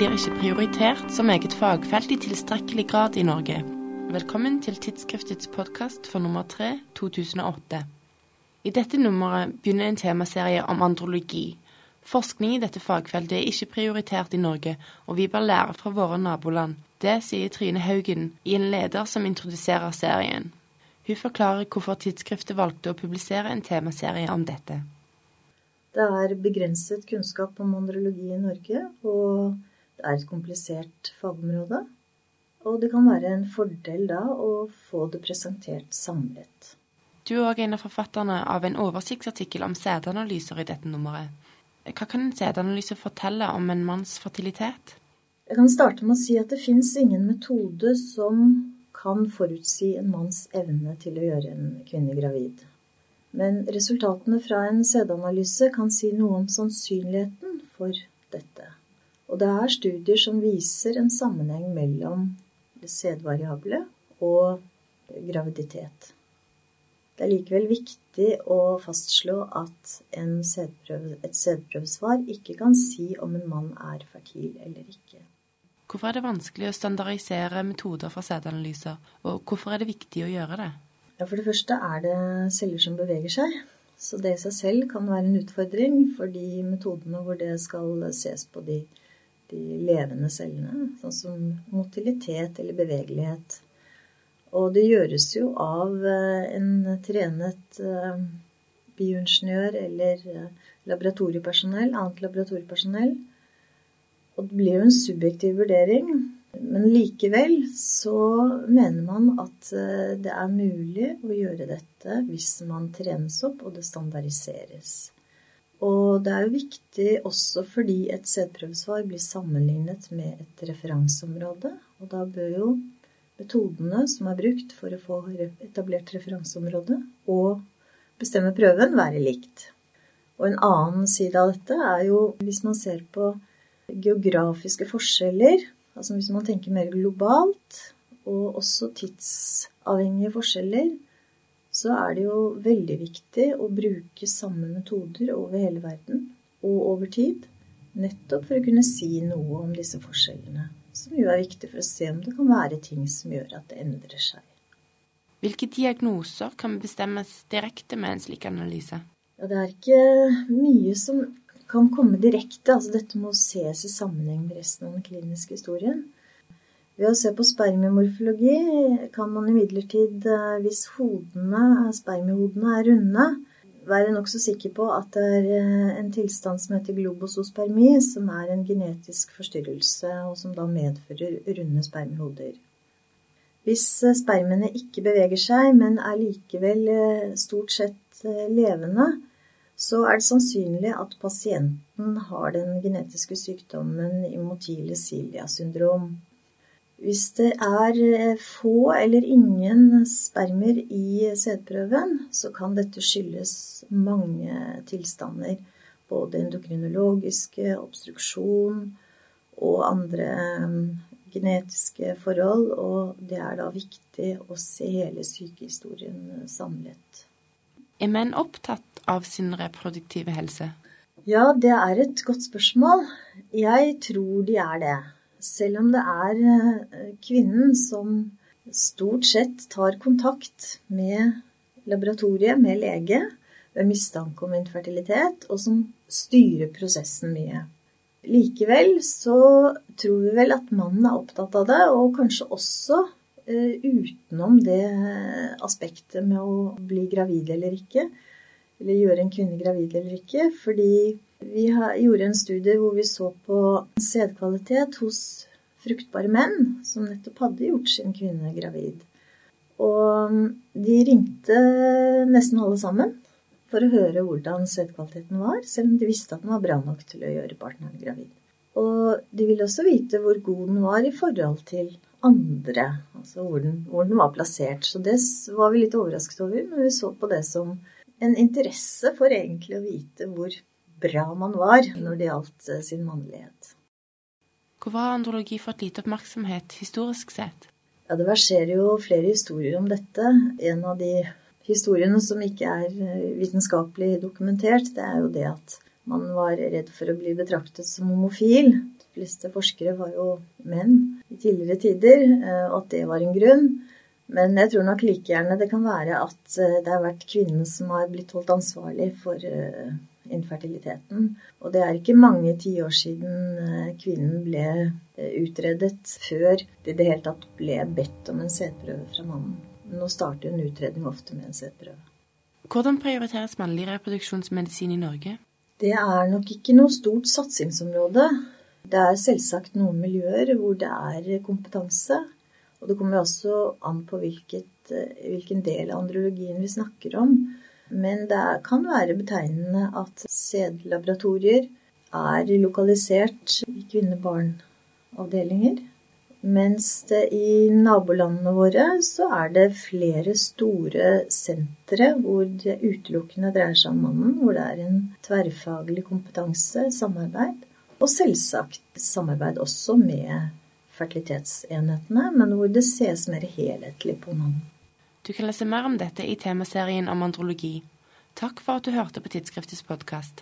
blir ikke prioritert som eget fagfelt i tilstrekkelig grad i Norge. Velkommen til tidsskriftets podkast for nummer 3 2008. I dette nummeret begynner en temaserie om andrologi. Forskning i dette fagfeltet er ikke prioritert i Norge, og vi bør lære fra våre naboland. Det sier Trine Haugen i en leder som introduserer serien. Hun forklarer hvorfor tidsskriftet valgte å publisere en temaserie om dette. Det er begrenset kunnskap om andrologi i Norge, og det er et komplisert fagområde. Og det kan være en fordel da å få det presentert samlet. Du er òg en av forfatterne av en oversiktsartikkel om sædanalyser i dette nummeret. Hva kan en sædanalyse fortelle om en manns fertilitet? Jeg kan starte med å si at det fins ingen metode som kan forutsi en manns evne til å gjøre en kvinne gravid. Men resultatene fra en sædanalyse kan si noe om sannsynligheten for dette. Og det er studier som viser en sammenheng mellom det sædvariable og graviditet. Det er likevel viktig å fastslå at sædprøve, et sædprøvesvar ikke kan si om en mann er fertil eller ikke. Hvorfor er det vanskelig å standardisere metoder for sædanalyser, og hvorfor er det viktig å gjøre det? Ja, For det første er det celler som beveger seg. Så det i seg selv kan være en utfordring for de metodene hvor det skal ses på de, de levende cellene, sånn som motilitet eller bevegelighet. Og det gjøres jo av eh, en trenet eh, bioingeniør eller eh, laboratoriepersonell, annet laboratoriepersonell. Og det blir jo en subjektiv vurdering. Men likevel så mener man at det er mulig å gjøre dette hvis man trenes opp og det standardiseres. Og det er jo viktig også fordi et sædprøvesvar blir sammenlignet med et referanseområde. Og da bør jo metodene som er brukt for å få etablert referanseområde og bestemme prøven, være likt. Og en annen side av dette er jo hvis man ser på geografiske forskjeller Altså hvis man tenker mer globalt, og også tidsavhengige forskjeller, så er det jo veldig viktig å bruke samme metoder over hele verden og over tid. Nettopp for å kunne si noe om disse forskjellene. Som jo er viktig for å se om det kan være ting som gjør at det endrer seg. Hvilke diagnoser kan bestemmes direkte med en slik analyse? Ja, det er ikke mye som kan komme direkte. Altså dette må ses i sammenheng med resten av den kliniske historien. Ved å se på spermiemorfologi kan man imidlertid, eh, hvis hodene, spermiehodene er runde, være nokså sikker på at det er eh, en tilstand som heter globosospermi, som er en genetisk forstyrrelse, og som da medfører runde spermiehoder. Hvis spermene ikke beveger seg, men er likevel stort sett levende, så er det sannsynlig at pasienten har den genetiske sykdommen immotile cilia syndrom. Hvis det er eh, få eller ingen spermer i sædprøven, så kan dette skyldes mange tilstander. Både endokrinologiske, obstruksjon og andre eh, genetiske forhold. Og det er da viktig å se hele sykehistorien samlet. Er menn opptatt av sin reproduktive helse? Ja, det er et godt spørsmål. Jeg tror de er det. Selv om det er eh, kvinnen som stort sett tar kontakt med laboratoriet, med lege, ved mistanke om infertilitet, og som styrer prosessen mye. Likevel så tror vi vel at mannen er opptatt av det, og kanskje også Eh, utenom det aspektet med å bli gravid eller ikke, eller gjøre en kvinne gravid eller ikke. Fordi vi gjorde en studie hvor vi så på sædkvalitet hos fruktbare menn som nettopp hadde gjort sin kvinne gravid. Og de ringte nesten alle sammen for å høre hvordan sædkvaliteten var, selv om de visste at den var bra nok til å gjøre partneren gravid. Og de ville også vite hvor god den var i forhold til andre, altså hvor den, hvor den, var plassert. Så det var vi litt overrasket over, men vi så på det som en interesse for egentlig å vite hvor bra man var når det gjaldt eh, sin mannlighet. Hvor har andrologi fått lite oppmerksomhet historisk sett? Ja, Det verserer jo flere historier om dette. En av de historiene som ikke er eh, vitenskapelig dokumentert, det er jo det at man var redd for å bli betraktet som homofil. De fleste forskere var jo menn i tidligere tider, eh, og at det var en grunn. Men jeg tror nok like gjerne det kan være at det har vært kvinnen som har blitt holdt ansvarlig for infertiliteten. Og det er ikke mange tiår siden kvinnen ble utredet før det i det hele tatt ble bedt om en sædprøve fra mannen. Nå starter en utredning ofte med en sædprøve. Hvordan prioriteres mannlig reproduksjonsmedisin i Norge? Det er nok ikke noe stort satsingsområde. Det er selvsagt noen miljøer hvor det er kompetanse. Og det kommer også an på hvilket, hvilken del av andrologien vi snakker om. Men det kan være betegnende at sædlaboratorier er lokalisert i kvinne-barn-avdelinger. Mens det i nabolandene våre så er det flere store sentre hvor det utelukkende dreier seg om mannen, hvor det er en tverrfaglig kompetanse, samarbeid. Og selvsagt samarbeid også med fertilitetsenhetene, men hvor det ses mer helhetlig på mannen. Du kan lese mer om dette i temaserien om andrologi. Takk for at du hørte på Tidsskriftets podkast.